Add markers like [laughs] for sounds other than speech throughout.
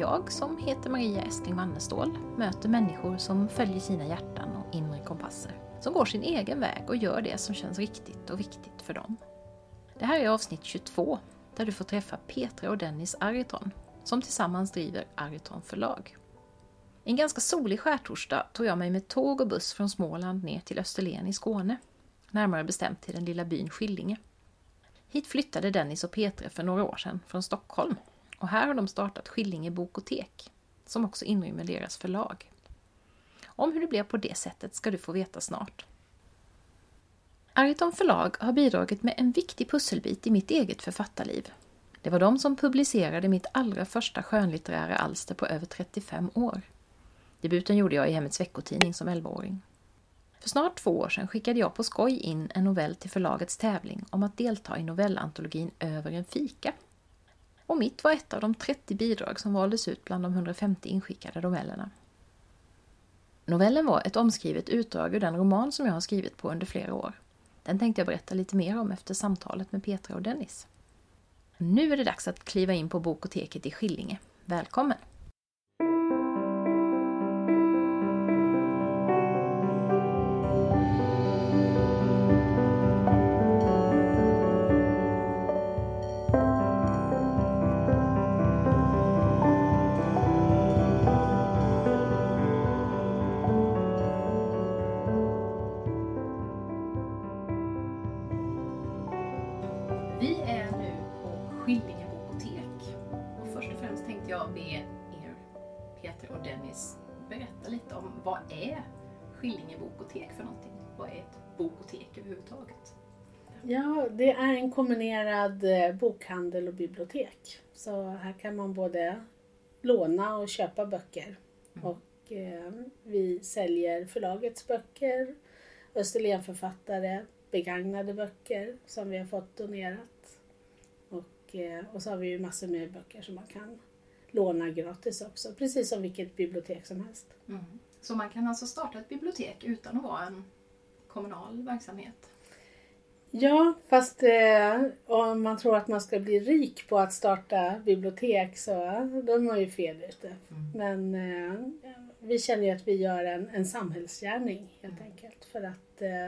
jag, som heter Maria Estling Wannestål, möter människor som följer sina hjärtan och inre kompasser. Som går sin egen väg och gör det som känns riktigt och viktigt för dem. Det här är avsnitt 22 där du får träffa Petra och Dennis Ariton som tillsammans driver Ariton förlag. En ganska solig skärtorsdag tog jag mig med tåg och buss från Småland ner till Österlen i Skåne. Närmare bestämt till den lilla byn Skillinge. Hit flyttade Dennis och Petra för några år sedan från Stockholm och här har de startat Skillinge bokotek som också inrymmer deras förlag. Om hur det blev på det sättet ska du få veta snart. Ariton förlag har bidragit med en viktig pusselbit i mitt eget författarliv. Det var de som publicerade mitt allra första skönlitterära alster på över 35 år. Debuten gjorde jag i Hemmets veckotidning som 11-åring. För snart två år sedan skickade jag på skoj in en novell till förlagets tävling om att delta i novellantologin Över en fika. Och mitt var ett av de 30 bidrag som valdes ut bland de 150 inskickade novellerna. Novellen var ett omskrivet utdrag ur den roman som jag har skrivit på under flera år. Den tänkte jag berätta lite mer om efter samtalet med Petra och Dennis. Nu är det dags att kliva in på Bokoteket i Skillinge. Välkommen! Bokhandel och bibliotek. Så här kan man både låna och köpa böcker. Mm. Och eh, vi säljer förlagets böcker, Österlenförfattare, begagnade böcker som vi har fått donerat. Och, eh, och så har vi ju massor med böcker som man kan låna gratis också, precis som vilket bibliotek som helst. Mm. Så man kan alltså starta ett bibliotek utan att vara en kommunal verksamhet? Ja, fast eh, om man tror att man ska bli rik på att starta bibliotek så då är man ju fel ute. Men eh, vi känner ju att vi gör en, en samhällsgärning helt enkelt. För att eh,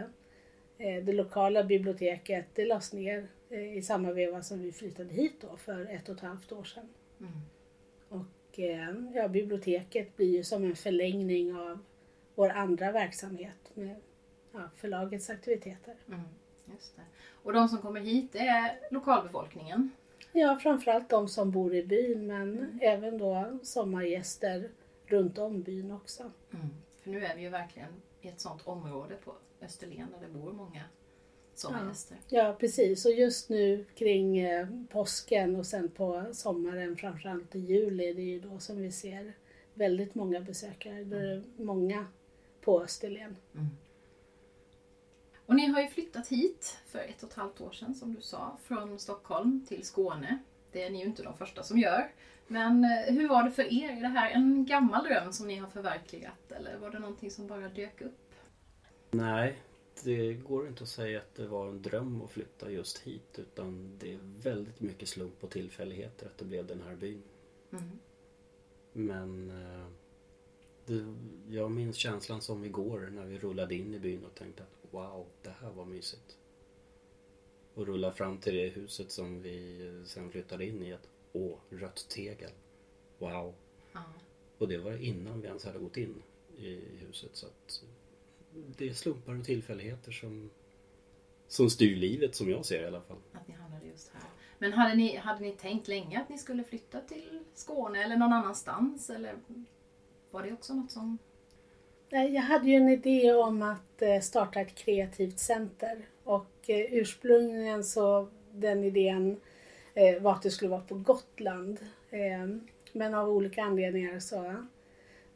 eh, det lokala biblioteket det lades ner eh, i samma veva som vi flyttade hit då för ett och ett halvt år sedan. Mm. Och eh, ja, biblioteket blir ju som en förlängning av vår andra verksamhet med ja, förlagets aktiviteter. Mm. Just det. Och de som kommer hit är lokalbefolkningen? Ja, framförallt de som bor i byn men Mm. även då sommargäster runt om byn också. Mm. För nu är vi ju verkligen i ett sånt område på Österlen där det bor många sommargäster. Ja, precis. Och just nu kring eh, påsken och sen på sommaren, framförallt i juli, det är ju då som vi ser väldigt många besökare. Då är det många på Österlen. Mm. Och ni har ju flyttat hit för ett och ett halvt år sedan som du sa, från Stockholm till Skåne. Det är ni ju inte de första som gör. Men eh, hur var det för er? Är det här en gammal dröm som ni har förverkligat eller var det någonting som bara dök upp? Nej, det går inte att säga att det var en dröm att flytta just hit utan det är väldigt mycket slump och tillfälligheter att det blev den här byn. Mm. Men eh, det, jag minns känslan som igår när vi rullade in i byn och tänkte att wow, det här var mysigt. Och rulla fram till det huset som vi sen flyttade in i. Att, Åh, rött tegel. Wow. Ja. Och det var innan vi ens hade gått in i huset. Så att det är slumpar och tillfälligheter som, som styr livet som jag ser det i alla fall. Att ni hamnade just här. Men hade ni, hade ni tänkt länge att ni skulle flytta till Skåne eller någon annanstans? Eller var det också något som... Eh, jag hade ju en idé om att eh, starta ett kreativt center och eh, ursprungligen så den idén var att det skulle vara på Gotland. Ehm, men av olika anledningar så,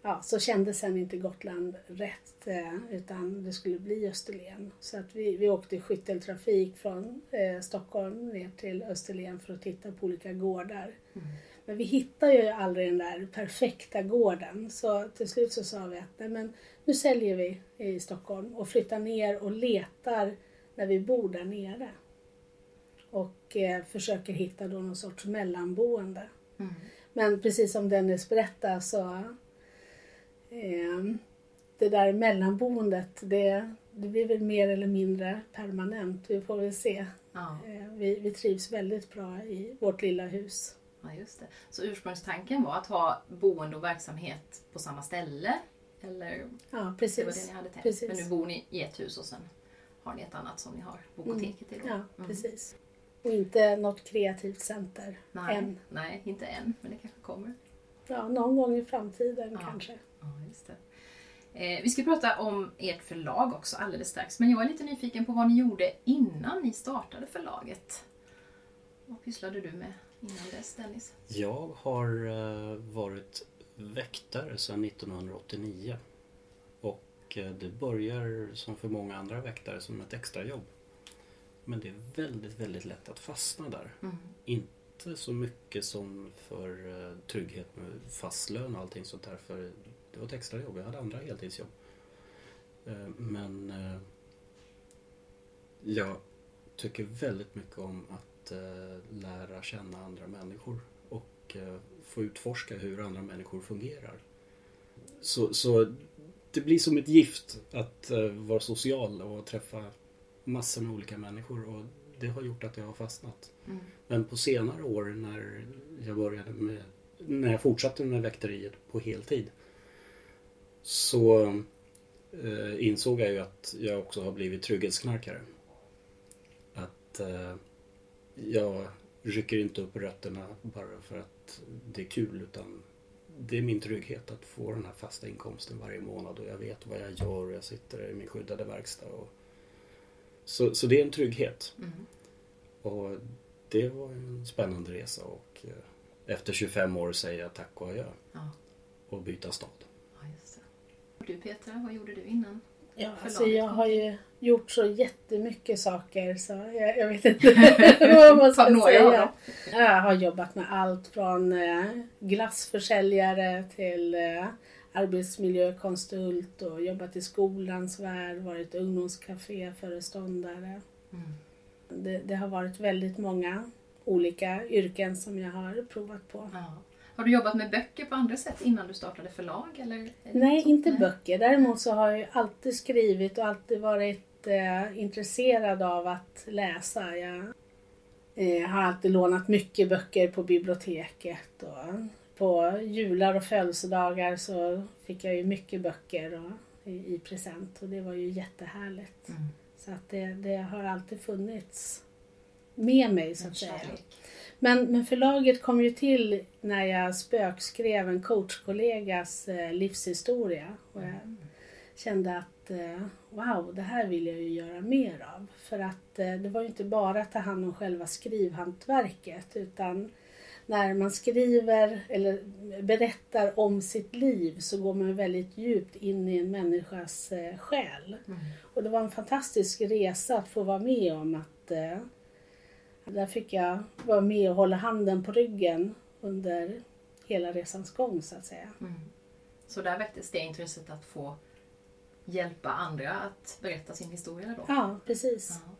ja, så kändes sen inte Gotland rätt utan det skulle bli Österlen. Så att vi, vi åkte skytteltrafik från Stockholm ner till Österlen för att titta på olika gårdar. Mm. Men vi hittar ju aldrig den där perfekta gården. Så till slut så sa vi att nej men nu säljer vi i Stockholm och flyttar ner och letar när vi bor där nere. och eh, försöker hitta då någon sorts mellanboende. Mm. Men precis som Dennis berättade så eh, det där mellanboendet det, det blir väl mer eller mindre permanent. Vi får väl se. Ja. Eh, vi, vi trivs väldigt bra i vårt lilla hus. Ja, just det. Så ursprungstanken var att ha boende och verksamhet på samma ställe? Eller Ja, det var precis. det ni hade tänkt? Precis. Men nu bor ni i ett hus och sen har ni ett annat som ni har bokoteket i då? Ja, Mm. precis. Och inte något kreativt center Nej, än. nej, inte än, men det kanske kommer. Ja, någon gång i framtiden Ja. kanske. Ja, just det. Eh, vi ska prata om ert förlag också alldeles strax, men jag är lite nyfiken på vad ni gjorde innan ni startade förlaget. Vad pysslade du med innan dess, Dennis? Jag har eh, varit väktare sedan 1989. Och eh, det börjar som för många andra väktare som ett extrajobb. Men det är väldigt, väldigt lätt att fastna där. Mm. Inte så mycket som för eh, trygghet med fast lön och allting sånt där. För det var ett extrajobb. Jag hade andra heltidsjobb. Men jag tycker väldigt mycket om att eh, lära känna andra människor och eh, få utforska hur andra människor fungerar. Så, så det blir som ett gift att eh, vara social och träffa massor med olika människor och det har gjort att jag har fastnat. Mm. Men på senare år när jag började med, när jag fortsatte med väkteriet på heltid så eh, insåg jag ju att jag också har blivit trygghetsknarkare. Att eh, jag rycker inte upp rötterna bara för att det är kul utan det är min trygghet att få den här fasta inkomsten varje månad och jag vet vad jag gör och jag sitter i min skyddade verkstad. Och... Så, så det är en trygghet. Mm. Och det var en spännande resa och eh, efter 25 år säger jag tack och adjö Ja. och byta stad. ja, du Petra, vad gjorde du innan? Ja, alltså jag har ju gjort så jättemycket saker så jag, jag vet inte [laughs] vad man ska säga. Jag har jobbat med allt från eh, glassförsäljare till eh, arbetsmiljökonsult och jobbat i skolans värld, varit ungdomscaféföreståndare. Mm. Det, det har varit väldigt många olika yrken som jag har provat på. Ja. Har du jobbat med böcker på andra sätt innan du startade förlag? Eller? Nej, inte Nej. böcker. Däremot så har jag alltid skrivit och alltid varit eh, intresserad av att läsa. Jag eh, har alltid lånat mycket böcker på biblioteket. Och på jular och födelsedagar så fick jag ju mycket böcker och, i, i present och det var ju jättehärligt. Mm. Så att det, det har alltid funnits med mig så att säga. kärlek. Men, men förlaget kom ju till när jag spökskrev en coachkollegas eh, livshistoria. Och jag kände att eh, wow, det här vill jag ju göra mer av. För att eh, det var ju inte bara att ta hand om själva skrivhantverket utan när man skriver eller berättar om sitt liv så går man väldigt djupt in i en människas själ. Mm. Och det var en fantastisk resa att få vara med om att där fick jag vara med och hålla handen på ryggen under hela resans gång så att säga. Mm. Så där väcktes det intresset att få hjälpa andra att berätta sin historia då? Ja, precis. Ja.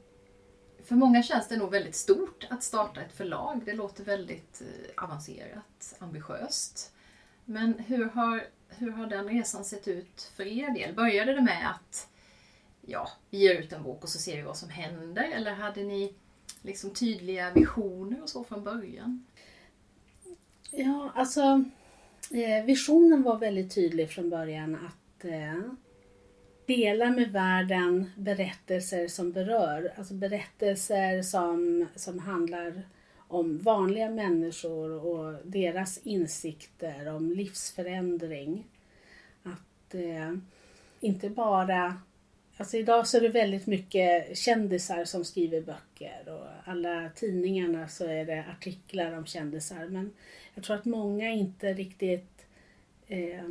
För många känns det nog väldigt stort att starta ett förlag. Det låter väldigt eh, avancerat, ambitiöst. Men hur har, hur har den resan sett ut för er del? Började det med att ja, vi ger ut en bok och så ser vi vad som händer? Eller hade ni liksom tydliga visioner och så från början? Ja, alltså eh, visionen var väldigt tydlig från början att eh, dela med världen berättelser som berör, alltså berättelser som, som handlar om vanliga människor och deras insikter om livsförändring. Att eh, inte bara Alltså idag så är det väldigt mycket kändisar som skriver böcker och alla tidningarna så är det artiklar om kändisar. Men jag tror att många inte riktigt eh,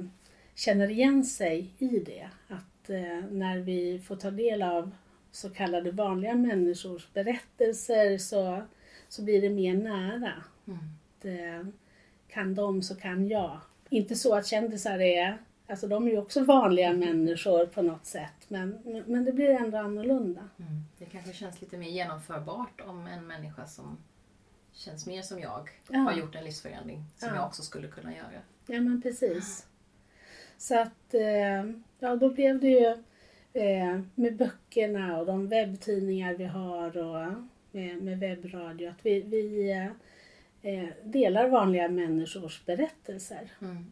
känner igen sig i det. Att eh, när vi får ta del av så kallade vanliga människors berättelser så, så blir det mer nära. Mm. Att, eh, kan de så kan jag. Inte så att kändisar är Alltså de är ju också vanliga människor på något sätt men, men det blir ändå annorlunda. Mm. Det kanske känns lite mer genomförbart om en människa som känns mer som jag Ja. har gjort en livsförändring som Ja. jag också skulle kunna göra. Ja men precis. Så att eh, ja då blev det ju eh, med böckerna och de webbtidningar vi har och med, med webbradio att vi, vi eh, eh, delar vanliga människors berättelser. Mm.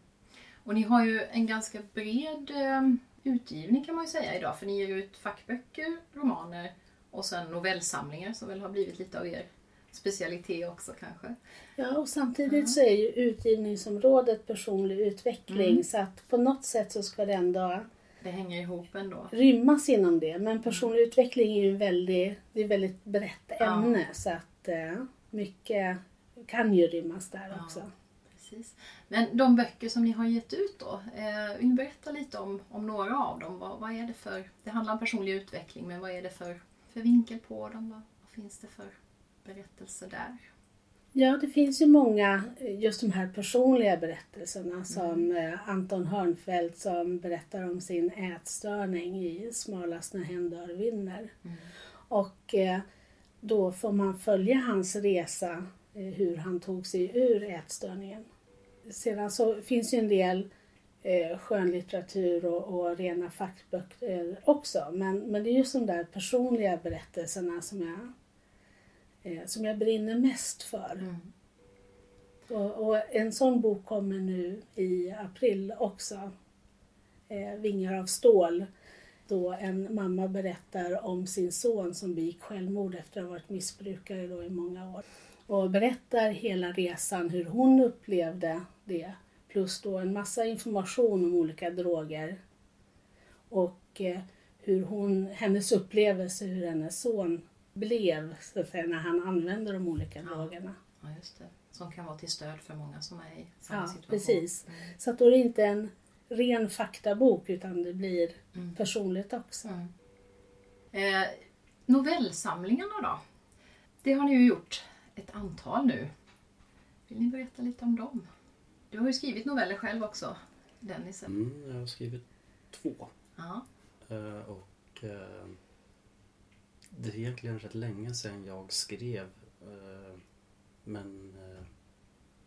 Och ni har ju en ganska bred eh, utgivning kan man ju säga idag för ni ger ut fackböcker, romaner och sen novellsamlingar som väl har blivit lite av er specialitet också kanske. Ja och samtidigt så är ju utgivningsområdet personlig utveckling Mm. så att på något sätt så ska det ändå Det hänger ihop ändå. rymmas inom det. Men personlig utveckling är ju väldigt, det är ett väldigt brett Ja. ämne så att eh, mycket kan ju rymmas där Ja. också. Precis. Men de böcker som ni har gett ut då, eh, vill ni berätta lite om, om några av dem? Vad, vad är det för, det handlar om personlig utveckling, men vad är det för, för vinkel på dem? Vad, vad finns det för berättelser där? Ja, det finns ju många, just de här personliga berättelserna som eh, Anton Hörnfeldt som berättar om sin ätstörning i Smalast när hen dör vinner. Och eh, då får man följa hans resa, eh, hur han tog sig ur ätstörningen. Sedan så finns ju en del eh, skönlitteratur och, och rena fackböcker också. Men, men det är just de där personliga berättelserna som jag, eh, som jag brinner mest för. Mm. Och, och en sån bok kommer nu i april också. Eh, Vingar av stål. Då en mamma berättar om sin son som begick självmord efter att ha varit missbrukare då i många år. Och berättar hela resan, hur hon upplevde det. Plus då en massa information om olika droger. Och eh, hur hon, hennes upplevelse hur hennes son blev så att säga, när han använde de olika drogerna. Ja, just det. Som kan vara till stöd för många som är i samma Ja, situation. precis. Mm. Så att då är det inte en ren faktabok utan det blir Mm. personligt också. Mm. Eh, novellsamlingarna då? Det har ni ju gjort ett antal nu. Vill ni berätta lite om dem? Du har ju skrivit noveller själv också, Dennis. Mm, jag har skrivit två. Ja. Eh, och eh, det är egentligen rätt länge sedan jag skrev. eh, men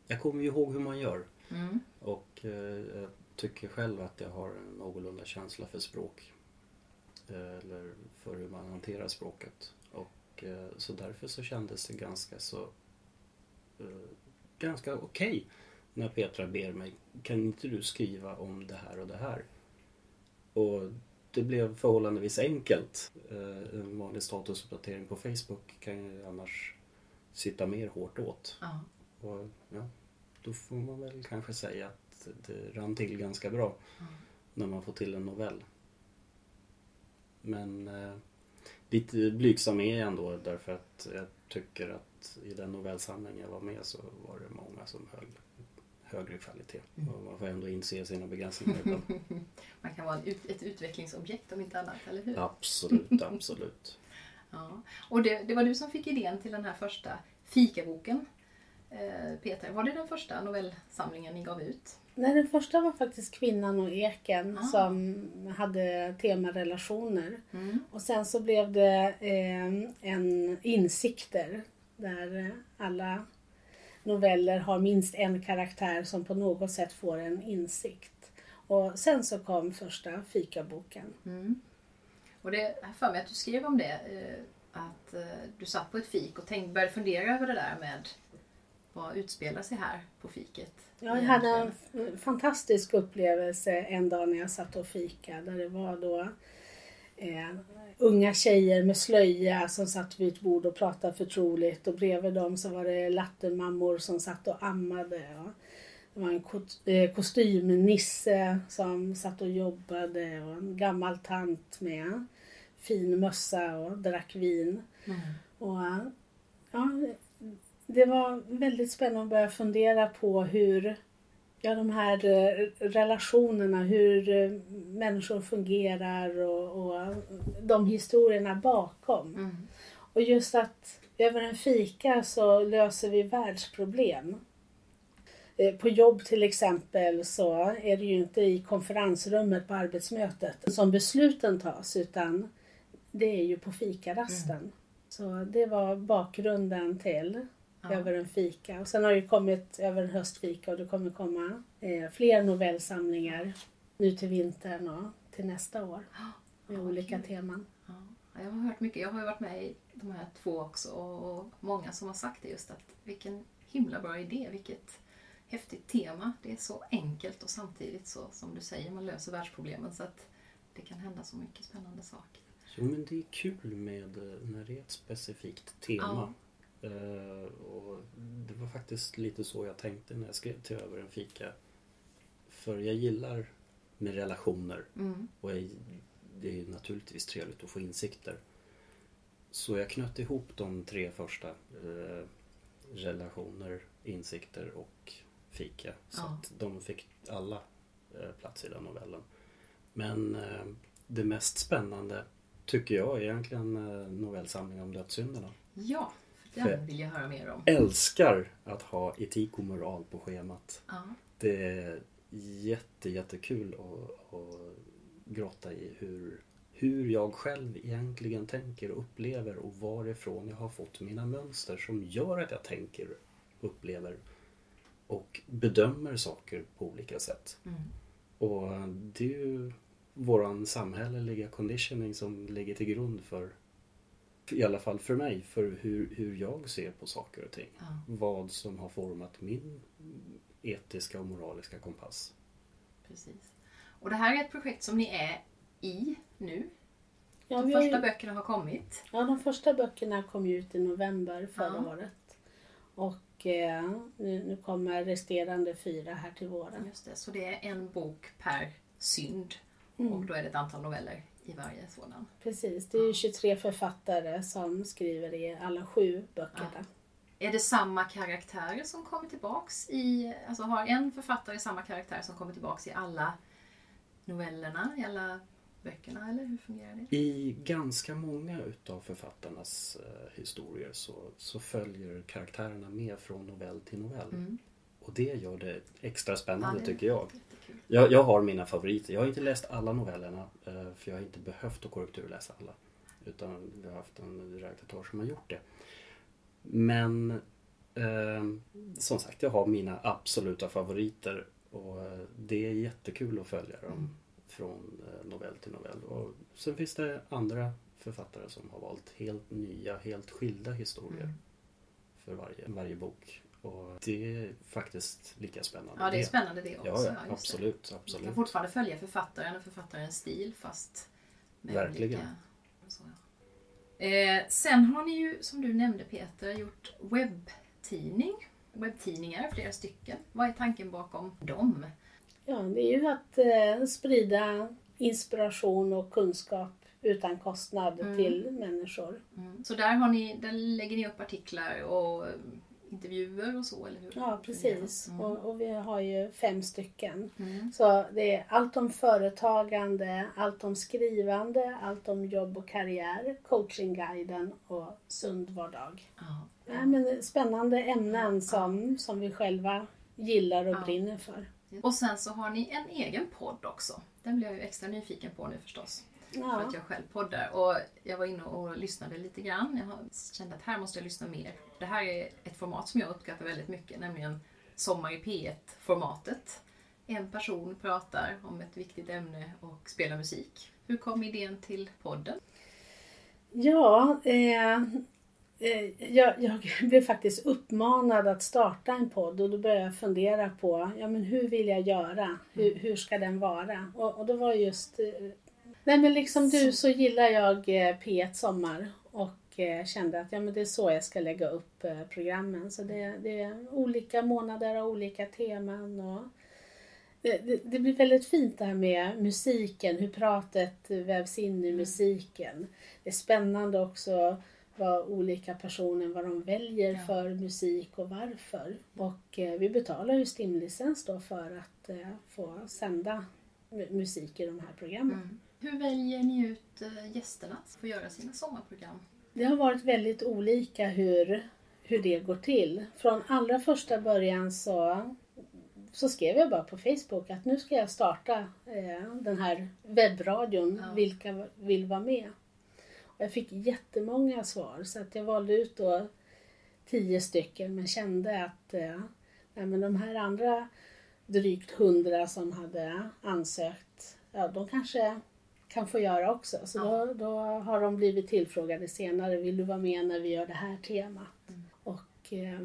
jag kommer ju ihåg hur man gör. Mm. Och jag tycker själv att jag har en någorlunda känsla för språk. Eller för hur man hanterar språket. Och så därför så kändes det ganska så ganska okej när Petra ber mig kan inte du skriva om det här och det här? Och det blev förhållandevis enkelt. Eh, En vanlig statusuppdatering på Facebook kan ju annars sitta mer hårt åt. Ja. Och ja, då får man väl kanske säga att det rann till ganska bra Mm. när man får till en novell. Men eh, lite blygsam är jag ändå därför att jag tycker att i den novellsamling jag var med så var det många som höll högre kvalitet. Mm. Och man får ändå inse sina begränsningar ibland. [laughs] Man kan vara ut, ett utvecklingsobjekt om inte annat, eller hur? absolut, [laughs] absolut. Ja. Och det, det var du som fick idén till den här första fikaboken. Eh, Peter, var det den första novellsamlingen ni gav ut? Nej, den första var faktiskt Kvinnan och eken Ah. som hade tema relationer. Mm. Och sen så blev det eh, en insikter där alla noveller har minst en karaktär som på något sätt får en insikt. Och sen så kom första fikaboken. Mm. Och det, har för mig att du skrev om det, eh, att eh, du satt på ett fik och tänkte, började fundera över det där med vad utspelar sig här på fiket? Ja, jag hade en fantastisk upplevelse en dag när jag satt och fika där det var då eh, unga tjejer med slöja som satt vid ett bord och pratade förtroligt och bredvid dem så var det lattemammor som satt och ammade. Och det var en eh, kostymnisse som satt och jobbade och en gammal tant med fin mössa och drack vin. Mm. Och, ja, det var väldigt spännande att börja fundera på hur ja, de här eh, relationerna, hur eh, människor fungerar och, och de historierna bakom. Mm. Och just att över en fika så löser vi världsproblem. eh, på jobb till exempel så är det ju inte i konferensrummet på arbetsmötet som besluten tas utan det är ju på fikarasten. Mm. Så det var bakgrunden till Ja. Över en fika. Och sen har det ju kommit Över en höstfika och det kommer komma eh, fler novellsamlingar nu till vintern och till nästa år [gasps] med Ja, olika teman. Ja, jag har hört mycket. Jag har ju varit med i de här två också och många som har sagt det just att vilken himla bra idé, vilket häftigt tema. Det är så enkelt och samtidigt så som du säger, man löser världsproblemen så att det kan hända så mycket spännande saker. Jo men det är kul med eh, när det är ett specifikt tema. Eh, och det var faktiskt lite så jag tänkte när jag skrev till Över en fika. För jag gillar med relationer Mm. och jag, det är naturligtvis trevligt att få insikter. Så jag knöt ihop de tre första. Eh, relationer, insikter och fika. Så Ja. att de fick alla eh, plats i den novellen. Men eh, det mest spännande tycker jag är egentligen eh, novellsamlingen om dödssynderna. Ja, den vill jag höra mer om. Älskar att ha etik och moral på schemat. Ja, Det är jätte, jättekul att, att grotta i hur, hur jag själv egentligen tänker och upplever och varifrån jag har fått mina mönster som gör att jag tänker, upplever och bedömer saker på olika sätt. mm. Och det är ju våran samhälleliga conditioning som ligger till grund för, i alla fall för mig, för hur, hur jag ser på saker och ting. ja Vad som har format min etiska och moraliska kompass. precis. Och det här är ett projekt som ni är i nu. Ja, De första ju, böckerna har kommit. ja, de första böckerna kom ju ut i november förra Ja. året. Och eh, nu, nu kommer resterande fyra här till våren. Just det, så det är en bok per synd. Mm. Och då är det ett antal noveller i varje sådan. Precis, det är ju 23 författare som skriver i alla sju böckerna. Är det samma karaktärer som kommer tillbaks i... Alltså har en författare samma karaktär som kommer tillbaks i alla novellerna, i alla böckerna, eller hur fungerar det? I ganska många utav författarnas eh, historier så, så följer karaktärerna med från novell till novell. Mm. Och det gör det extra spännande det- tycker jag. Jag. Jag har mina favoriter. Jag har inte läst alla novellerna eh, för jag har inte behövt att korrekturläsa alla. Utan vi har haft en redaktör som har gjort det. Men eh, som sagt, jag har mina absoluta favoriter och eh, det är jättekul att följa dem Mm. från eh, novell till novell. Och sen finns det andra författare som har valt helt nya, helt skilda historier Mm. för varje, varje bok. Och det är faktiskt lika spännande. Ja, det är spännande det också. Ja, ja just det. absolut, Man absolut. kan fortfarande följa författaren och författarens stil fast med Verkligen. olika... Så, ja. eh, sen har ni ju, som du nämnde Peter, gjort webbtidning. Webbtidningar, flera stycken. Vad är tanken bakom dem? Ja, det är ju att eh, sprida inspiration och kunskap utan kostnad Mm. till människor. Mm. Så där, har ni, där lägger ni upp artiklar och intervjuer och så, eller hur? Ja, precis. Mm. Och, och vi har ju fem stycken. Mm. Så det är allt om företagande, allt om skrivande, allt om jobb och karriär, coachingguiden och sund vardag. Ja. Ja, men spännande ämnen som, som vi själva gillar och Ja. brinner för. Och sen så har ni en egen podd också. Den blir jag ju extra nyfiken på nu förstås. För Ja, att jag själv poddar. Och jag var inne och lyssnade lite grann. Jag kände att här måste jag lyssna mer. Det här är ett format som jag uppskattar väldigt mycket, nämligen Sommar i P1-formatet. En person pratar om ett viktigt ämne och spelar musik. Hur kom idén till podden? ja eh, eh, jag, jag [laughs] blev faktiskt uppmanad att starta en podd och då började jag fundera på ja, men hur vill jag göra? Hur, hur ska den vara? Och, och då var just eh, Nej men liksom du så gillar jag eh, P1 Sommar och eh, kände att ja, men det är så jag ska lägga upp eh, programmen. Så det, det är olika månader och olika teman. Och det, det, det blir väldigt fint det här med musiken, hur pratet vävs in i musiken. Det är spännande också vad olika personer vad de väljer Ja. för musik och varför. Och eh, vi betalar ju stimlicens då för att eh, få sända mu- musik i de här programmen. Hur väljer ni ut eh, gästerna för att göra sina sommarprogram? Det har varit väldigt olika hur, hur det går till. Från allra första början så så skrev jag bara på Facebook att nu ska jag starta eh, den här webbradion. Ja. Vilka vill vara med? Och jag fick jättemånga svar så att jag valde ut då tio stycken men kände att eh, nej, men de här andra drygt hundra som hade ansökt, ja de kanske kan få göra också. Så Ja. då, då har de blivit tillfrågade senare. Vill du vara med när vi gör det här temat? Mm. Och eh,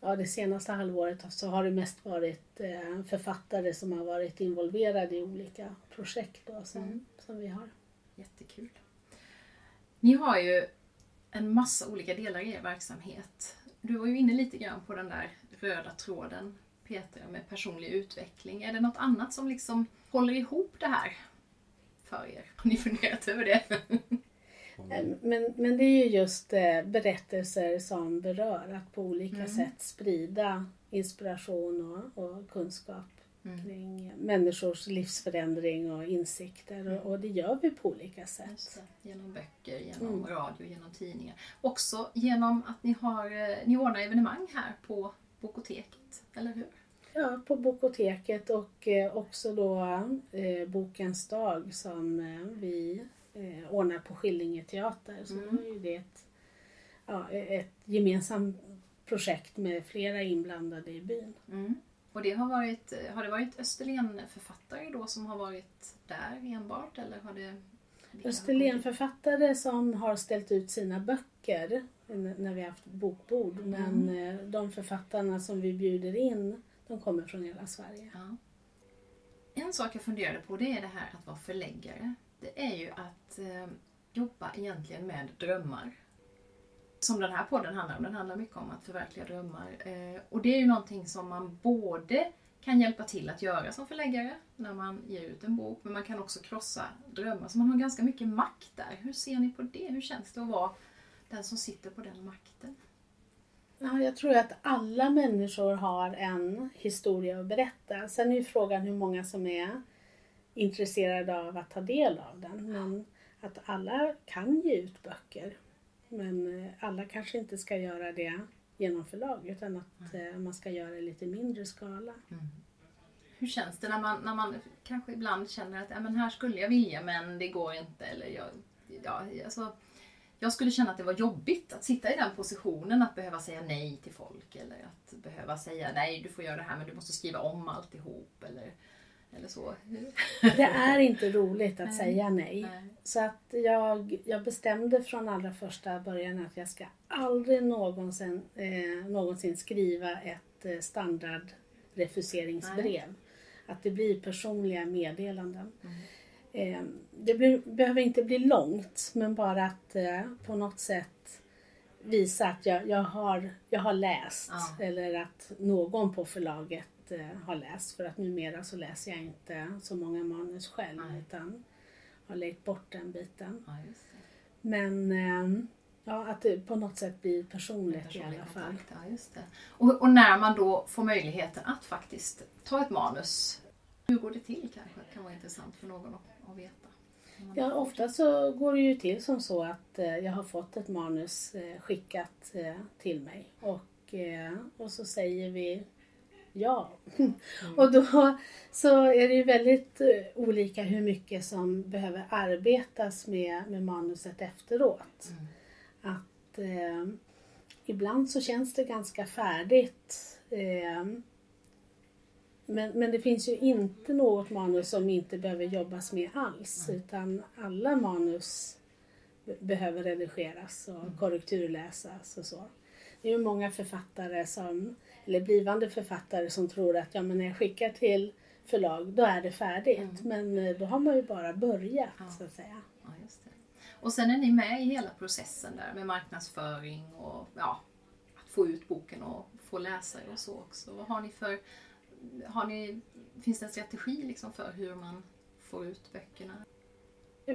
ja, det senaste halvåret så har det mest varit eh, författare som har varit involverade i olika projekt då, som, Mm. som vi har. Jättekul. Ni har ju en massa olika delar i er verksamhet. Du var ju inne lite grann på den där röda tråden, Petra, med personlig utveckling. Är det något annat som liksom håller ihop det här för er? Har ni funderat över det? Eh, Men, men det är ju just eh, berättelser som berör, att på olika Mm. sätt sprida inspiration och, och kunskap Mm. kring människors livsförändring och insikter. Och, och det gör vi på olika sätt. Genom böcker, genom Mm. radio, genom tidningar. Också genom att ni, har, eh, ni ordnar evenemang här på Bokoteket, eller hur? Ja, på Bokoteket och eh, också då eh, Bokens dag som eh, vi eh, ordnar på Skillinge teater. Så Mm. ju det ett, ja, ett gemensamt projekt med flera inblandade i byn. Mm. Och det har varit, har det varit Österlen-författare då som har varit där enbart eller har det... Österlenförfattare som har ställt ut sina böcker när vi har haft bokbord. Men eh, de författarna som vi bjuder in, de kommer från hela Sverige. Ja. En sak jag funderade på det är det här att vara förläggare. Det är ju att eh, jobba egentligen med drömmar. Som den här podden handlar om. Den handlar mycket om att förverkliga drömmar. Eh, och det är ju någonting som man både kan hjälpa till att göra som förläggare när man ger ut en bok, men man kan också krossa drömmar. Så man har ganska mycket makt där. Hur ser ni på det? Hur känns det att vara den som sitter på den makten? Ja, jag tror att alla människor har en historia att berätta. Sen är ju frågan hur många som är intresserade av att ta del av den. Men att alla kan ge ut böcker. Men eh, alla kanske inte ska göra det genom förlag utan att eh, man ska göra det i lite mindre skala. Hur känns det när man, när man kanske ibland känner att men här skulle jag vilja men det går inte? Eller jag, ja, alltså, jag skulle känna att det var jobbigt att sitta i den positionen att behöva säga nej till folk eller att behöva säga nej du får göra det här men du måste skriva om alltihop eller, eller så. Det är inte roligt att Nej. säga nej. Nej. Så att jag, jag bestämde från allra första början att jag ska aldrig någonsin, eh, någonsin skriva ett eh, standardrefuseringsbrev. Att det blir personliga meddelanden. Eh, det blir, behöver inte bli långt men bara att eh, på något sätt visa att jag, jag, har, jag har läst Ja. eller att någon på förlaget eh, har läst. För att numera så läser jag inte så många manus själv Nej. utan har lejt bort den biten. Ja. Men eh, ja, att det på något sätt blir personligt Personlig i alla fall. kontakt, Ja. Och, och när man då får möjligheten att faktiskt ta ett manus, hur går det till kanske? Det kan vara intressant för någon att, att veta. Ja, ofta så går det ju till som så att eh, jag har fått ett manus eh, skickat eh, till mig och, och så säger vi ja. [laughs] och då så är det ju väldigt olika hur mycket som behöver arbetas med, med manuset efteråt. Att eh, ibland så känns det ganska färdigt. Men, men det finns ju inte något manus som inte behöver jobbas med alls. Utan alla manus be- behöver redigeras och korrekturläsas och så. Det är ju många författare som, eller blivande författare som tror att ja, men när jag skickar till förlag då är det färdigt. Men eh, då har man ju bara börjat Ja. så att säga. Ja, just det. Och sen är ni med i hela processen där med marknadsföring och ja, att få ut boken och få läsare och så också. Vad har ni för, har ni, finns det en strategi liksom för hur man får ut böckerna?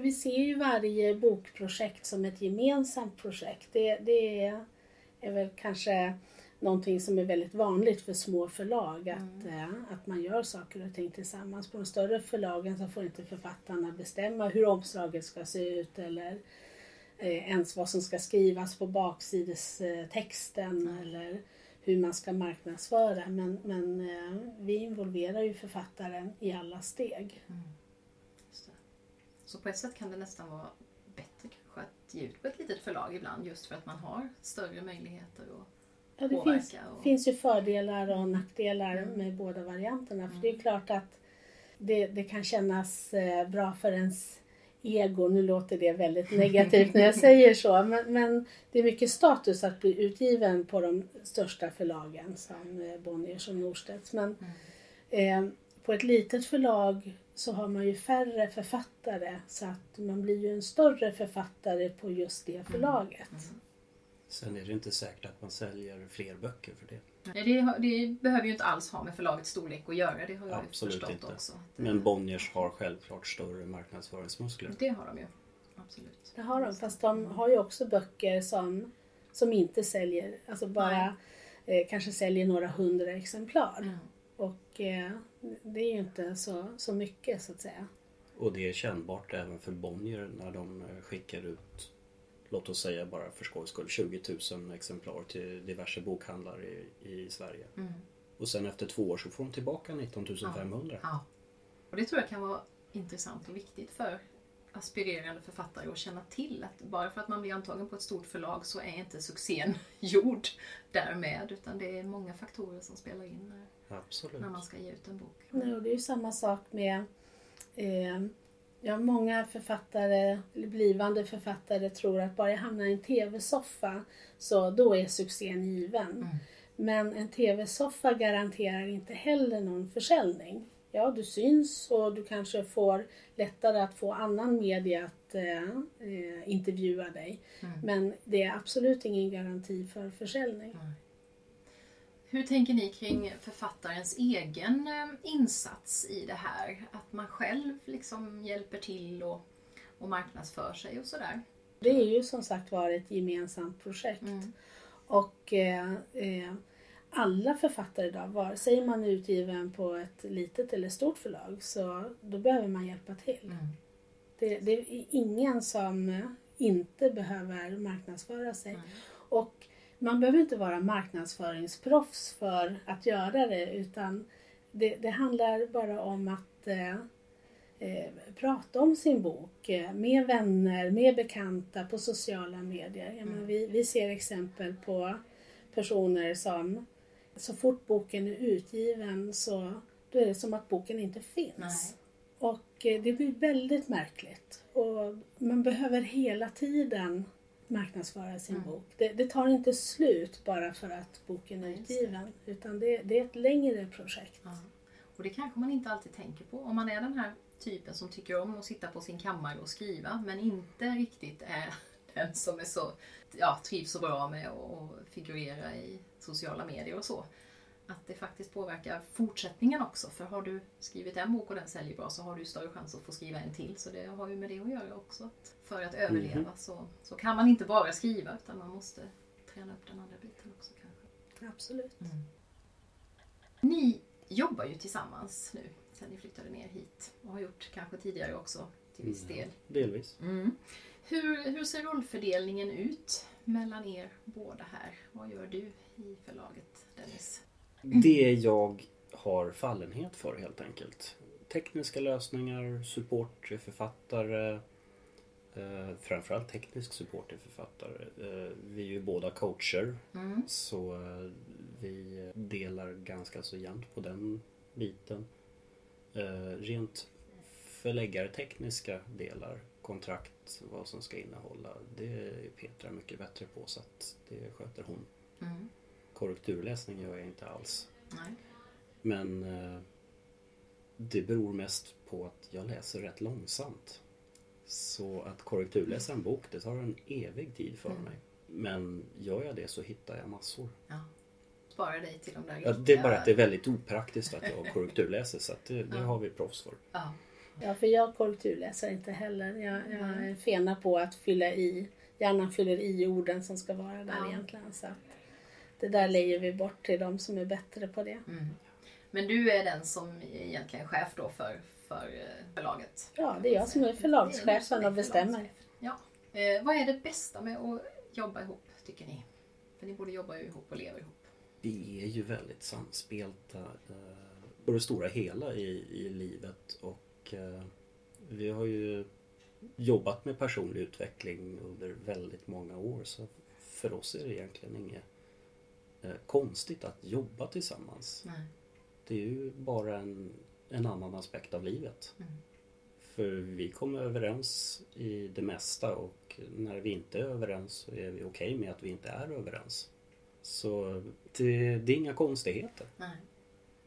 Vi ser ju varje bokprojekt som ett gemensamt projekt. Det, det är, väl kanske någonting som är väldigt vanligt för små förlag. Att, eh, att man gör saker och ting tillsammans. På de större förlagen så får inte författarna bestämma hur omslaget ska se ut eller eh, ens vad som ska skrivas på baksidestexten eller hur man ska marknadsföra. Men, men eh, vi involverar ju författaren i alla steg. Det. Så på ett sätt kan det nästan vara bättre kanske att ge ut på ett litet förlag ibland just för att man har större möjligheter att Ja, det påverka. finns, och... finns ju fördelar och nackdelar Mm. med båda varianterna. För det är klart att det, det kan kännas eh, bra för ens ego. Nu låter det väldigt negativt när jag säger så. Men, men det är mycket status att bli utgiven på de största förlagen som eh, Bonniers och Norstedts. Men Mm. eh, på ett litet förlag så har man ju färre författare så att man blir ju en större författare på just det förlaget. Mm. Sen är det inte säkert att man säljer fler böcker för det. Nej, det, det behöver ju inte alls ha med förlagets storlek att göra. Det har jag Absolut förstått inte. också. Att, Men Bonniers har självklart större marknadsföringsmuskler. Det har de ju. Absolut. Det har de, fast de har ju också böcker som, som inte säljer, alltså bara eh, kanske säljer några hundra exemplar. Mm. Och eh, det är ju inte så, så mycket så att säga. Och det är kännbart även för Bonnier när de eh, skickar ut, låt oss säga bara för skojs skull, 20 000 exemplar till diverse bokhandlare i, i Sverige. Mm. Och sen efter två år så får de tillbaka 19 500. Ja. Och det tror jag kan vara intressant och viktigt för aspirerande författare att känna till att bara för att man blir antagen på ett stort förlag så är inte succén [laughs] gjord därmed utan det är många faktorer som spelar in när, Absolut. när man ska ge ut en bok. Nej, och det är ju samma sak med eh, Ja, många författare, eller blivande författare tror att bara jag hamnar i en tv-soffa så då är succén given. Mm. Men en tv-soffa garanterar inte heller någon försäljning. Ja, du syns och du kanske får lättare att få annan media att eh, eh, intervjua dig. Mm. Men det är absolut ingen garanti för försäljning. Hur tänker ni kring författarens egen eh, insats i det här? Att man själv liksom hjälper till och, och marknadsför sig och sådär? Det är ju som sagt var ett gemensamt projekt. Mm. Och eh, eh, alla författare idag, vare sig man är utgiven på ett litet eller stort förlag, så då behöver man hjälpa till. Mm. Det, det är ingen som inte behöver marknadsföra sig. Mm. Och man behöver inte vara marknadsföringsproffs för att göra det utan det, det handlar bara om att eh, eh, prata om sin bok eh, med vänner, med bekanta på sociala medier. Jag menar, vi, vi ser exempel på personer som så fort boken är utgiven så då är det som att boken inte finns. Nej. Och eh, det blir väldigt märkligt. Och man behöver hela tiden marknadsföra sin Mm. bok. Det, det tar inte slut bara för att boken är utgiven. Utan det, det är ett längre projekt. Ja. Och det kanske man inte alltid tänker på. Om man är den här typen som tycker om att sitta på sin kammare och skriva men inte riktigt är [laughs] den som är så, ja, trivs så bra med att figurera i sociala medier och så. Att det faktiskt påverkar fortsättningen också. För har du skrivit en bok och den säljer bra så har du större chans att få skriva en till. Så det har ju med det att göra också. Att för att överleva så, så kan man inte bara skriva utan man måste träna upp den andra biten också kanske. Absolut. Ni jobbar ju tillsammans nu sen ni flyttade ner hit och har gjort kanske tidigare också till viss del. Delvis. Hur, hur ser rollfördelningen ut mellan er båda här? Vad gör du i förlaget Dennis? Det jag har fallenhet för helt enkelt. Tekniska lösningar, support till författare. Eh, framförallt teknisk support till författare. Eh, vi är ju båda coacher Mm. så eh, vi delar ganska så jämnt på den biten. Eh, rent förläggartekniska delar, kontrakt, vad som ska innehålla, det är Petra mycket bättre på så att det sköter hon. Mm. Korrekturläsning gör jag inte alls. Nej. Men eh, det beror mest på att jag läser rätt långsamt. Så att korrekturläsa en bok, det tar en evig tid för Mm. mig. Men gör jag det så hittar jag massor. Ja. Spara dig till de där Ja, det är bara att det är väldigt opraktiskt att jag korrekturläser så att det, det Ja. har vi proffs för. Ja. Ja, för jag korrekturläser inte heller. Jag, jag är fena på att fylla i, hjärnan fyller i orden som ska vara där Ja. egentligen. Så att det där lejer vi bort till de som är bättre på det. Mm. Men du är den som egentligen är chef då för, för eh, förlaget? Ja, det är jag som är förlagschefen är och bestämmer. Ja. Eh, vad är det bästa med att jobba ihop, tycker ni? För ni borde jobba ihop och leva ihop. vi är ju väldigt samspelta eh, på det stora hela i, i livet och eh, vi har ju jobbat med personlig utveckling under väldigt många år så för oss är det egentligen inget eh, konstigt att jobba tillsammans. Nej. Det är ju bara en, en annan aspekt av livet. Mm. För vi kommer överens i det mesta och när vi inte är överens så är vi okej med att vi inte är överens. Så det, det är inga konstigheter. Nej.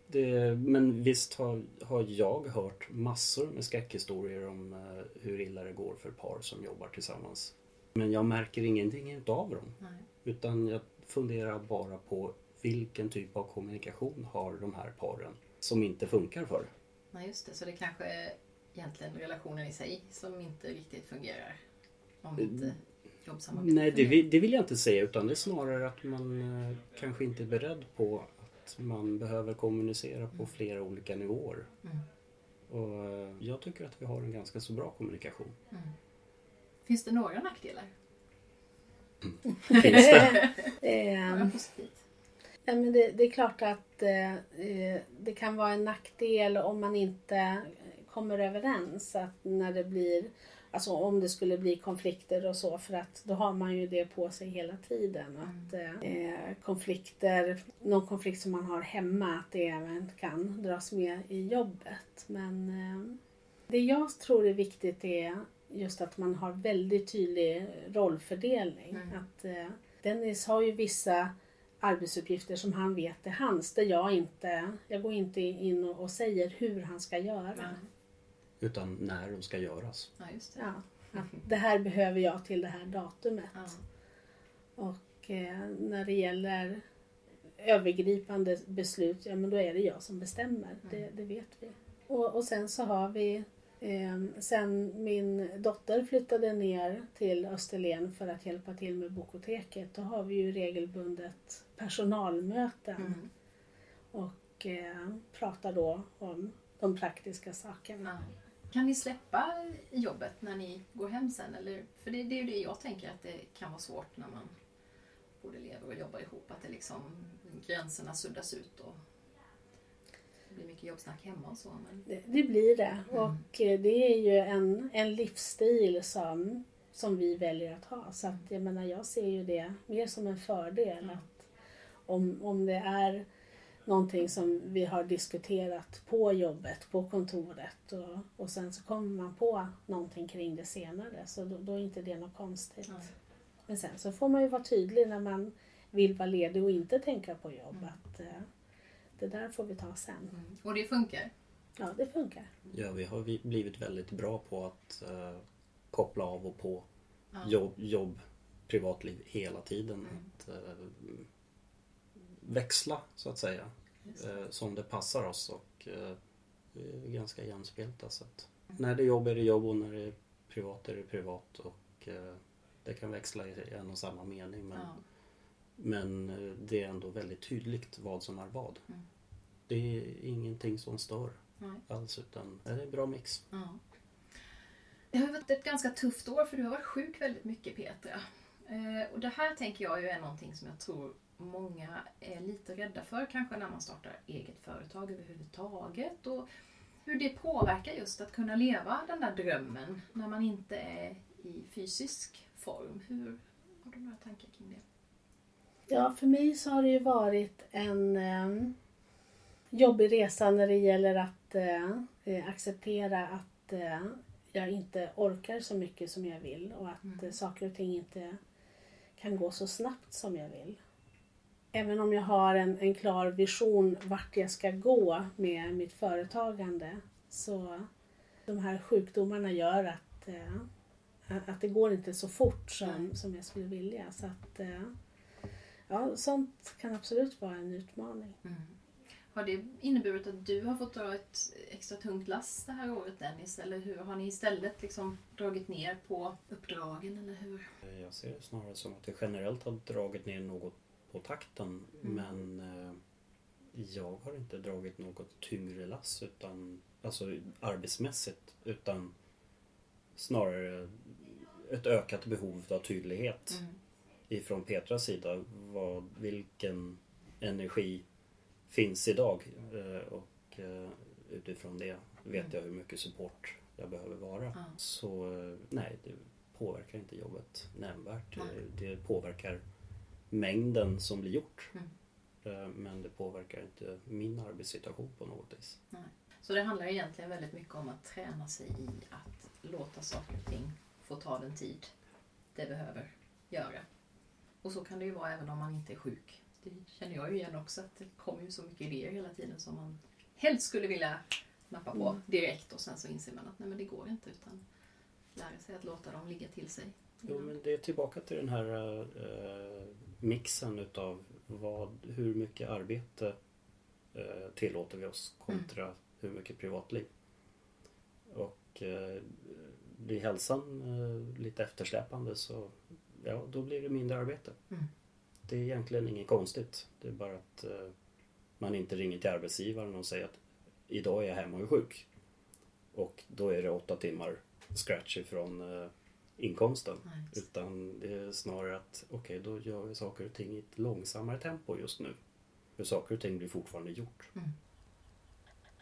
Det, men visst har, har jag hört massor med skräckhistorier om eh, hur illa det går för par som jobbar tillsammans. Men jag märker ingenting utav dem. Nej. Utan jag funderar bara på vilken typ av kommunikation har de här paren som inte funkar för. Nej, just det. Så det kanske är egentligen relationen i sig som inte riktigt fungerar. Om inte jobbsamarbetet Nej, det vill, det vill jag inte säga utan det är snarare att man eh, kanske inte är beredd på att man behöver kommunicera på flera olika nivåer. Mm. Och eh, jag tycker att vi har en ganska så bra kommunikation. Finns det några nackdelar? Finns det? Eh, Några positivt? Ja, men det, det är klart att eh, eh, det kan vara en nackdel om man inte kommer överens. Att när det blir, alltså om det skulle bli konflikter och så för att då har man ju det på sig hela tiden. Att eh, konflikter, någon konflikt som man har hemma, att det även kan dras med i jobbet. Men eh, det jag tror är viktigt är just att man har väldigt tydlig rollfördelning. Mm. Att eh, Dennis har ju vissa arbetsuppgifter som han vet är hans. Där jag inte, jag går inte in och, och säger hur han ska göra. Nej. Utan när de ska göras. Ja, just det. Ja, att det här behöver jag till det här datumet. Ja. Och eh, när det gäller övergripande beslut, ja men då är det jag som bestämmer. Det, det vet vi. Och, och sen så har vi, sen min dotter flyttade ner till Österlen för att hjälpa till med bokoteket, då har vi ju regelbundet personalmöten. Mm. och eh, pratar då om de praktiska sakerna. Ja. Kan ni släppa jobbet när ni går hem sen? Eller, för det, det är ju det jag tänker att det kan vara svårt när man både lever och jobbar ihop. Att det liksom, gränserna suddas ut och blir mycket jobbsnack hemma och så. Men, Det, det blir det och eh, det är ju en, en livsstil som, som vi väljer att ha. Så att, jag menar, jag ser ju det mer som en fördel. att om, om det är någonting som vi har diskuterat på jobbet, på kontoret och, och sen så kommer man på någonting kring det senare så då, då är inte det något konstigt. Nej. Men sen så får man ju vara tydlig när man vill vara ledig och inte tänka på jobb. Att eh, det där får vi ta sen. mm. Och det funkar? Ja, det funkar. Ja, vi har vi blivit väldigt bra på att eh, koppla av och på Ja. jobb, jobb, privatliv hela tiden. Att eh, växla så att säga. Det. eh, som det passar oss och eh, vi är ganska jämspelta. Så att när det är jobb är det jobb och när det är privat är det privat. Och eh, det kan växla i en och samma mening. Men, Ja. Men eh, det är ändå väldigt tydligt vad som är vad. Mm. Det är ingenting som stör Nej. alls utan det är en bra mix. Ja. Det har varit ett ganska tufft år för du har varit sjuk väldigt mycket Petra. Eh, och det här tänker jag ju är någonting som jag tror många är lite rädda för kanske när man startar eget företag överhuvudtaget. Och hur det påverkar just att kunna leva den där drömmen när man inte är i fysisk form. Hur har du några tankar kring det? Ja, för mig så har det ju varit en eh, jobbig resa när det gäller att eh, eh, acceptera att eh, jag inte orkar så mycket som jag vill och att eh, saker och ting inte kan gå så snabbt som jag vill. Även om jag har en, en klar vision vart jag ska gå med mitt företagande så de här sjukdomarna gör att, eh, att det går inte så fort som, som jag skulle vilja. Så att, Ja, sånt kan absolut vara en utmaning. Har det inneburit att du har fått dra ett extra tungt lass det här året Dennis? Eller hur har ni istället liksom dragit ner på uppdragen? Eller hur? Jag ser det snarare som att vi generellt har dragit ner något på takten men eh, jag har inte dragit något tyngre lass utan, alltså arbetsmässigt utan snarare ett ökat behov av tydlighet ifrån Petras sida vad, vilken energi finns idag. Eh, och eh, utifrån det vet jag hur mycket support jag behöver vara. Ja. Så eh, nej, det påverkar inte jobbet nämnvärt. Nej. Det, påverkar mängden som blir gjort. Mm. Men det påverkar inte min arbetssituation på något vis. Nej. Så det handlar egentligen väldigt mycket om att träna sig i att låta saker och ting få ta den tid det behöver göra. Och så kan det ju vara även om man inte är sjuk. Det känner jag ju igen också att det kommer ju så mycket idéer hela tiden som man helst skulle vilja nappa på Mm. direkt och sen så inser man att nej men det går inte utan lära sig att låta dem ligga till sig. Jo, men det är tillbaka till den här eh, mixen utav vad, hur mycket arbete eh, tillåter vi oss kontra hur mycket privatliv. Och eh, blir hälsan lite eftersläpande så ja, då blir det mindre arbete. Mm. Det är egentligen inget konstigt. Det är bara att eh, man inte ringer till arbetsgivaren och säger att idag är jag hemma och är sjuk. Och då är det åtta timmar scratch ifrån eh, inkomsten. Nej. Utan det är snarare att okej, då gör vi saker och ting i ett långsammare tempo just nu. För saker och ting blir fortfarande gjort.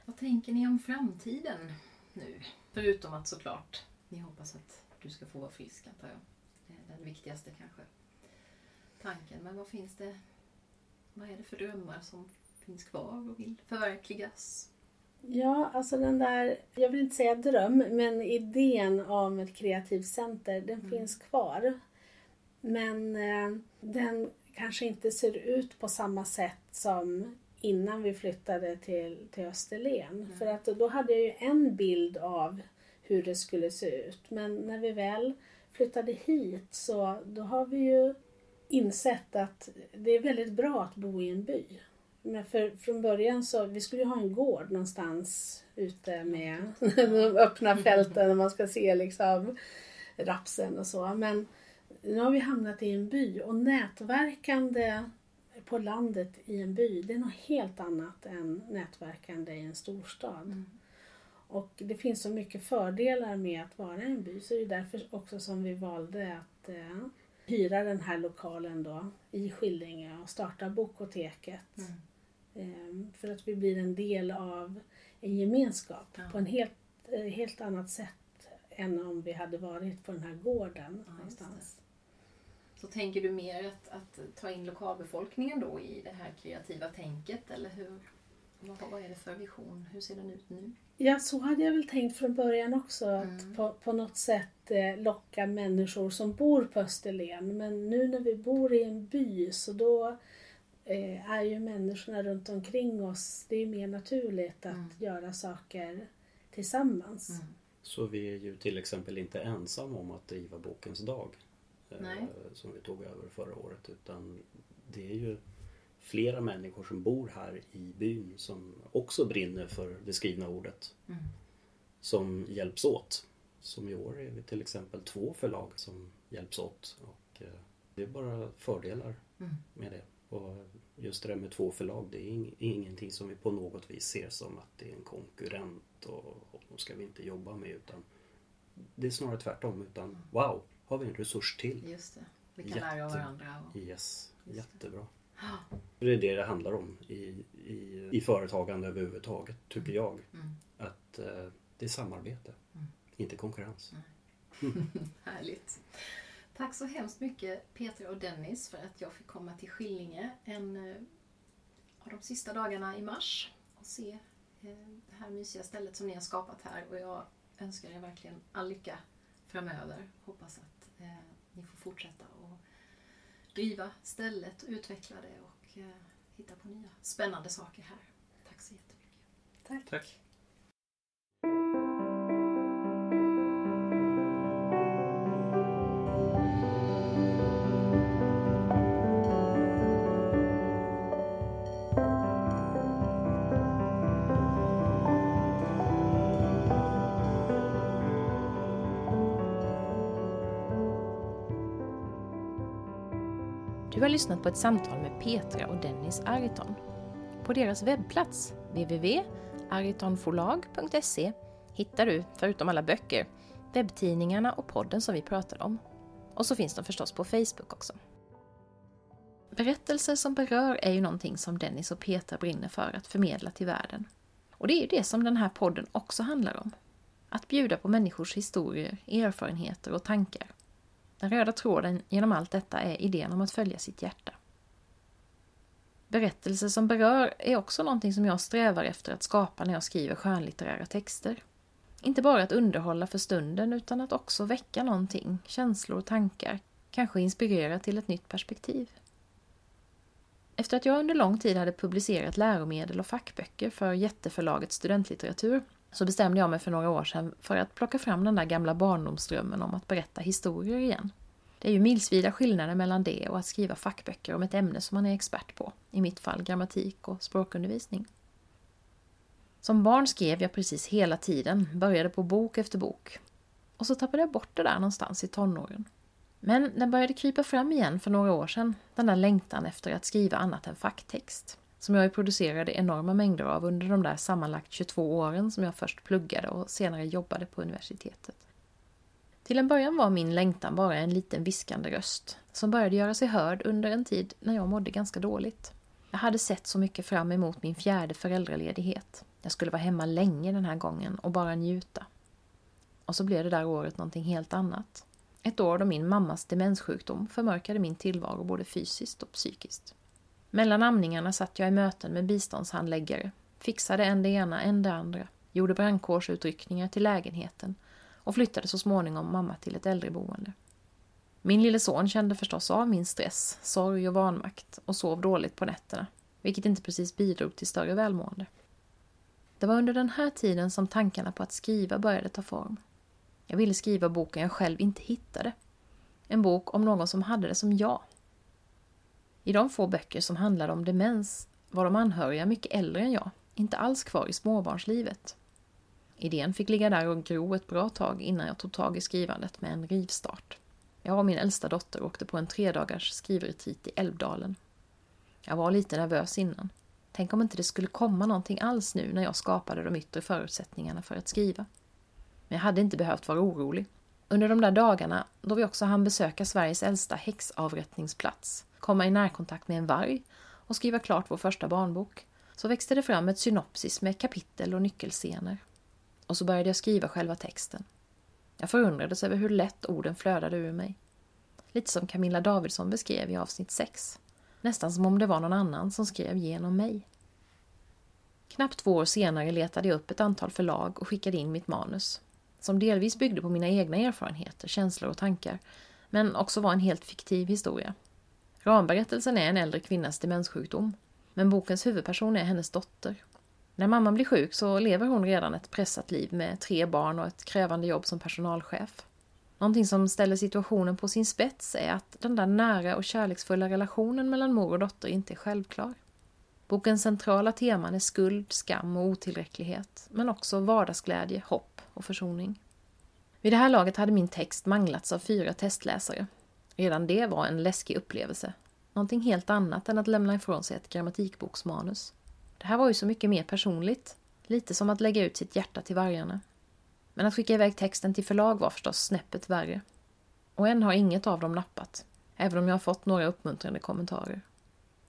Vad tänker ni om framtiden nu? Förutom att såklart ni hoppas att du ska få vara frisk antar jag. Den viktigaste kanske tanken. Men vad finns det? Vad är det för drömmar som finns kvar och vill förverkligas? Ja, alltså den där, jag vill inte säga dröm, men idén om ett kreativt center, den finns kvar. Men eh, den kanske inte ser ut på samma sätt som innan vi flyttade till, till Österlen. För att då hade jag ju en bild av hur det skulle se ut. Men när vi väl flyttade hit så då har vi ju insett att det är väldigt bra att bo i en by. Men för, från början så, vi skulle ju ha en gård någonstans ute med de [laughs] öppna fälten och man ska se liksom rapsen och så. Men nu har vi hamnat i en by och nätverkande på landet i en by, det är något helt annat än nätverkande i en storstad. Mm. Och det finns så mycket fördelar med att vara en by så det är därför också som vi valde att eh, hyra den här lokalen då i Skillinge och starta Bokoteket. Eh, för att vi blir en del av en gemenskap Ja. på en helt, eh, helt annat sätt än om vi hade varit på den här gården Ja, någonstans. Så tänker du mer att, att ta in lokalbefolkningen då i det här kreativa tänket eller hur? Vad, vad är det för vision? Hur ser den ut nu? Ja, så hade jag väl tänkt från början också. Mm. Att på, på något sätt eh, locka människor som bor på Österlen. Men nu när vi bor i en by så då eh, är ju människorna runt omkring oss, det är mer naturligt att Mm. göra saker tillsammans. Mm. Så vi är ju till exempel inte ensamma om att driva Bokens dag. eh, Nej. Som vi tog över förra året. Utan det är ju flera människor som bor här i byn som också brinner för det skrivna ordet. Mm. Som hjälps åt. Som i år är vi till exempel två förlag som hjälps åt. Och eh, det är bara fördelar Mm. med det. Och just det där med två förlag, det är ing- ingenting som vi på något vis ser som att det är en konkurrent och, och de ska vi inte jobba med. Utan det är snarare tvärtom. Utan wow, har vi en resurs till? Just det. Vi kan lära av Jätte- varandra. Och... Yes, Just det. jättebra. Ja. Det är det det handlar om i, i, i företagande överhuvudtaget, tycker jag. Mm. Att eh, det är samarbete, Mm. inte konkurrens. [laughs] Härligt. Tack så hemskt mycket Peter och Dennis för att jag fick komma till Skillinge en eh, av de sista dagarna i mars och se eh, det här mysiga stället som ni har skapat här och jag önskar er verkligen all lycka framöver. Hoppas att eh, ni får fortsätta driva stället och utveckla det och eh, hitta på nya spännande saker här. Tack så jättemycket. Tack. Tack. Lyssnat på ett samtal med Petra och Dennis Ariton. På deras webbplats www.aritonforlag.se hittar du, förutom alla böcker, webbtidningarna och podden som vi pratade om. Och så finns de förstås på Facebook också. Berättelser som berör är ju någonting som Dennis och Petra brinner för att förmedla till världen. Och det är ju det som den här podden också handlar om. Att bjuda på människors historier, erfarenheter och tankar. Den röda tråden genom allt detta är idén om att följa sitt hjärta. Berättelser som berör är också någonting som jag strävar efter att skapa när jag skriver skönlitterära texter. Inte bara att underhålla för stunden utan att också väcka någonting, känslor och tankar, kanske inspirera till ett nytt perspektiv. Efter att jag under lång tid hade publicerat läromedel och fackböcker för jätteförlaget Studentlitteratur så bestämde jag mig för några år sedan för att plocka fram den där gamla barndomsdrömmen om att berätta historier igen. Det är ju milsvida skillnader mellan det och att skriva fackböcker om ett ämne som man är expert på, i mitt fall grammatik och språkundervisning. Som barn skrev jag precis hela tiden, började på bok efter bok. Och så tappade jag bort det där någonstans i tonåren. Men den började krypa fram igen för några år sedan, den där längtan efter att skriva annat än facktext. Som jag producerade enorma mängder av under de där sammanlagt 22 åren som jag först pluggade och senare jobbade på universitetet. Till en början var min längtan bara en liten viskande röst som började göra sig hörd under en tid när jag mådde ganska dåligt. Jag hade sett så mycket fram emot min fjärde föräldraledighet. Jag skulle vara hemma länge den här gången och bara njuta. Och så blev det där året någonting helt annat. Ett år då min mammas demenssjukdom förmörkade min tillvaro både fysiskt och psykiskt. Mellan amningarna satt jag i möten med biståndshandläggare, fixade en det ena, en det andra, gjorde brandkårsutryckningar till lägenheten och flyttade så småningom mamma till ett äldreboende. Min lille son kände förstås av min stress, sorg och vanmakt och sov dåligt på nätterna, vilket inte precis bidrog till större välmående. Det var under den här tiden som tankarna på att skriva började ta form. Jag ville skriva boken jag själv inte hittade. En bok om någon som hade det som jag. I de få böcker som handlade om demens var de anhöriga mycket äldre än jag, inte alls kvar i småbarnslivet. Idén fick ligga där och gro ett bra tag innan jag tog tag i skrivandet med en rivstart. Jag och min äldsta dotter åkte på en tredagars skrivretreat i Älvdalen. Jag var lite nervös innan. Tänk om inte det skulle komma någonting alls nu när jag skapade de yttre förutsättningarna för att skriva. Men jag hade inte behövt vara orolig. Under de där dagarna, då vi också hann besöka Sveriges äldsta häxavrättningsplats, komma i närkontakt med en varg och skriva klart vår första barnbok, så växte det fram ett synopsis med kapitel och nyckelscener. Och så började jag skriva själva texten. Jag förundrades över hur lätt orden flödade ur mig. Lite som Camilla Davidsson beskrev i avsnitt 6. Nästan som om det var någon annan som skrev genom mig. Knappt två år senare letade jag upp ett antal förlag och skickade in mitt manus. Som delvis byggde på mina egna erfarenheter, känslor och tankar. Men också var en helt fiktiv historia. Ramberättelsen är en äldre kvinnas demenssjukdom. Men bokens huvudperson är hennes dotter. När mamman blir sjuk så lever hon redan ett pressat liv med tre barn och ett krävande jobb som personalchef. Någonting som ställer situationen på sin spets är att den där nära och kärleksfulla relationen mellan mor och dotter inte är självklar. Bokens centrala teman är skuld, skam och otillräcklighet, men också vardagsglädje, hopp och försoning. Vid det här laget hade min text manglats av fyra testläsare. Redan det var en läskig upplevelse. Någonting helt annat än att lämna ifrån sig ett grammatikboksmanus. Det här var ju så mycket mer personligt. Lite som att lägga ut sitt hjärta till vargarna. Men att skicka iväg texten till förlag var förstås snäppet värre. Och än har inget av dem nappat, även om jag har fått några uppmuntrande kommentarer.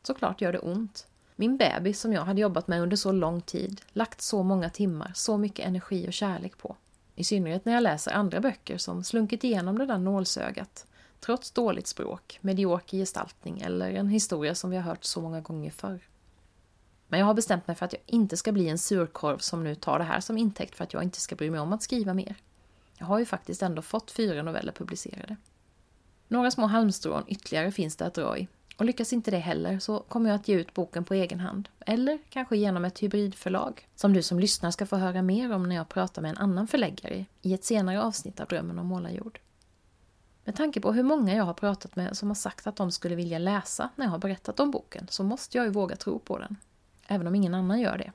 Såklart gör det ont. Min bebis som jag hade jobbat med under så lång tid, lagt så många timmar, så mycket energi och kärlek på. I synnerhet när jag läser andra böcker som slunkit igenom det där nålsögat, trots dåligt språk, medioker gestaltning eller en historia som vi har hört så många gånger förr. Men jag har bestämt mig för att jag inte ska bli en surkorv som nu tar det här som intäkt för att jag inte ska bry mig om att skriva mer. Jag har ju faktiskt ändå fått fyra noveller publicerade. Några små halmstrån ytterligare finns det att dra i. Och lyckas inte det heller så kommer jag att ge ut boken på egen hand. Eller kanske genom ett hybridförlag. Som du som lyssnar ska få höra mer om när jag pratar med en annan förläggare i ett senare avsnitt av Drömmen om målarjord. Med tanke på hur många jag har pratat med som har sagt att de skulle vilja läsa när jag har berättat om boken så måste jag ju våga tro på den även om ingen annan gör det.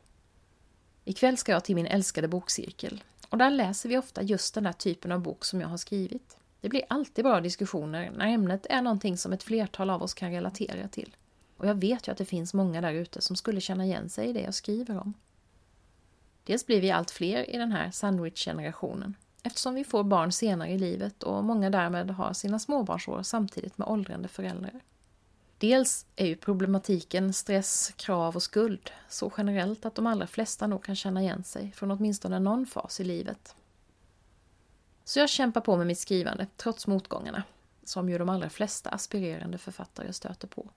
Ikväll ska jag till min älskade bokcirkel och där läser vi ofta just den där typen av bok som jag har skrivit. Det blir alltid bra diskussioner när ämnet är någonting som ett flertal av oss kan relatera till. Och jag vet ju att det finns många där ute som skulle känna igen sig i det jag skriver om. Dels blir vi allt fler i den här sandwich-generationen eftersom vi får barn senare i livet och många därmed har sina småbarnsår samtidigt med åldrande föräldrar. Dels är ju problematiken stress, krav och skuld så generellt att de allra flesta nog kan känna igen sig från åtminstone någon fas i livet. Så jag kämpar på med mitt skrivande, trots motgångarna, som ju de allra flesta aspirerande författare stöter på.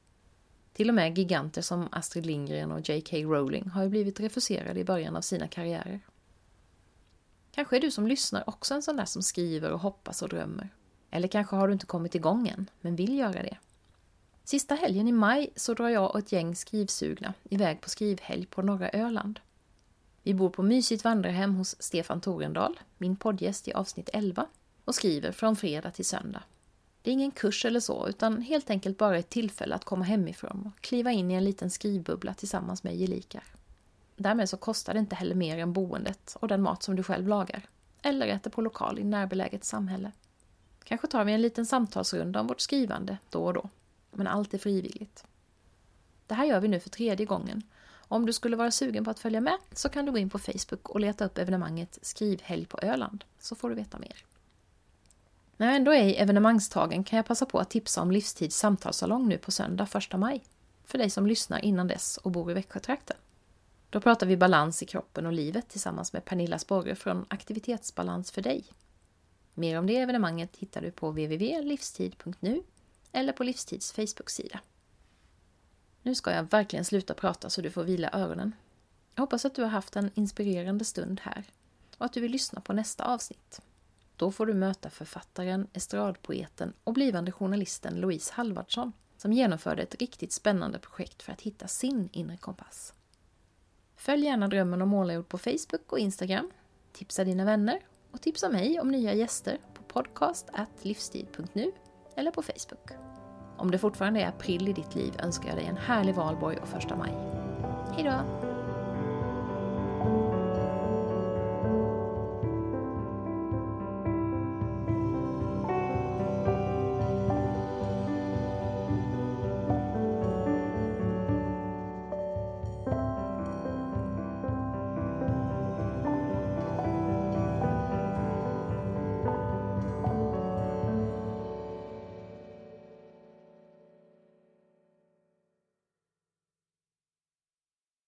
Till och med giganter som Astrid Lindgren och J.K. Rowling har ju blivit refuserade i början av sina karriärer. Kanske är du som lyssnar också en sån där som skriver och hoppas och drömmer. Eller kanske har du inte kommit igång än, men vill göra det. Sista helgen i maj så drar jag och ett gäng skrivsugna iväg på skrivhelg på norra Öland. Vi bor på mysigt vandrarhem hos Stefan Torendal, min poddgäst i avsnitt 11, och skriver från fredag till söndag. Det är ingen kurs eller så, utan helt enkelt bara ett tillfälle att komma hemifrån och kliva in i en liten skrivbubbla tillsammans med gelikar. Därmed så kostar det inte heller mer än boendet och den mat som du själv lagar. Eller äter på lokal i närbeläget samhälle. Kanske tar vi en liten samtalsrunda om vårt skrivande då och då. Men allt är frivilligt. Det här gör vi nu för tredje gången. Om du skulle vara sugen på att följa med så kan du gå in på Facebook och leta upp evenemanget Skrivhelg på Öland, så får du veta mer. När jag ändå är i evenemangstagen kan jag passa på att tipsa om Livstids samtalssalong nu på söndag 1 maj. För dig som lyssnar innan dess och bor i Växjötrakten. Då pratar vi balans i kroppen och livet tillsammans med Pernilla Sporre från Aktivitetsbalans för dig. Mer om det evenemanget hittar du på www.livstid.nu eller på Livstids Facebook-sida. Nu ska jag verkligen sluta prata så du får vila öronen. Jag hoppas att du har haft en inspirerande stund här och att du vill lyssna på nästa avsnitt. Då får du möta författaren, estradpoeten och blivande journalisten Louise Halvardsson som genomförde ett riktigt spännande projekt för att hitta sin inre kompass. Följ gärna Drömmen om målarjord på Facebook och Instagram. Tipsa dina vänner och tipsa mig om nya gäster på podcast.livstid.nu eller på Facebook. Om det fortfarande är april i ditt liv önskar jag dig en härlig valborg och första maj. Hejdå!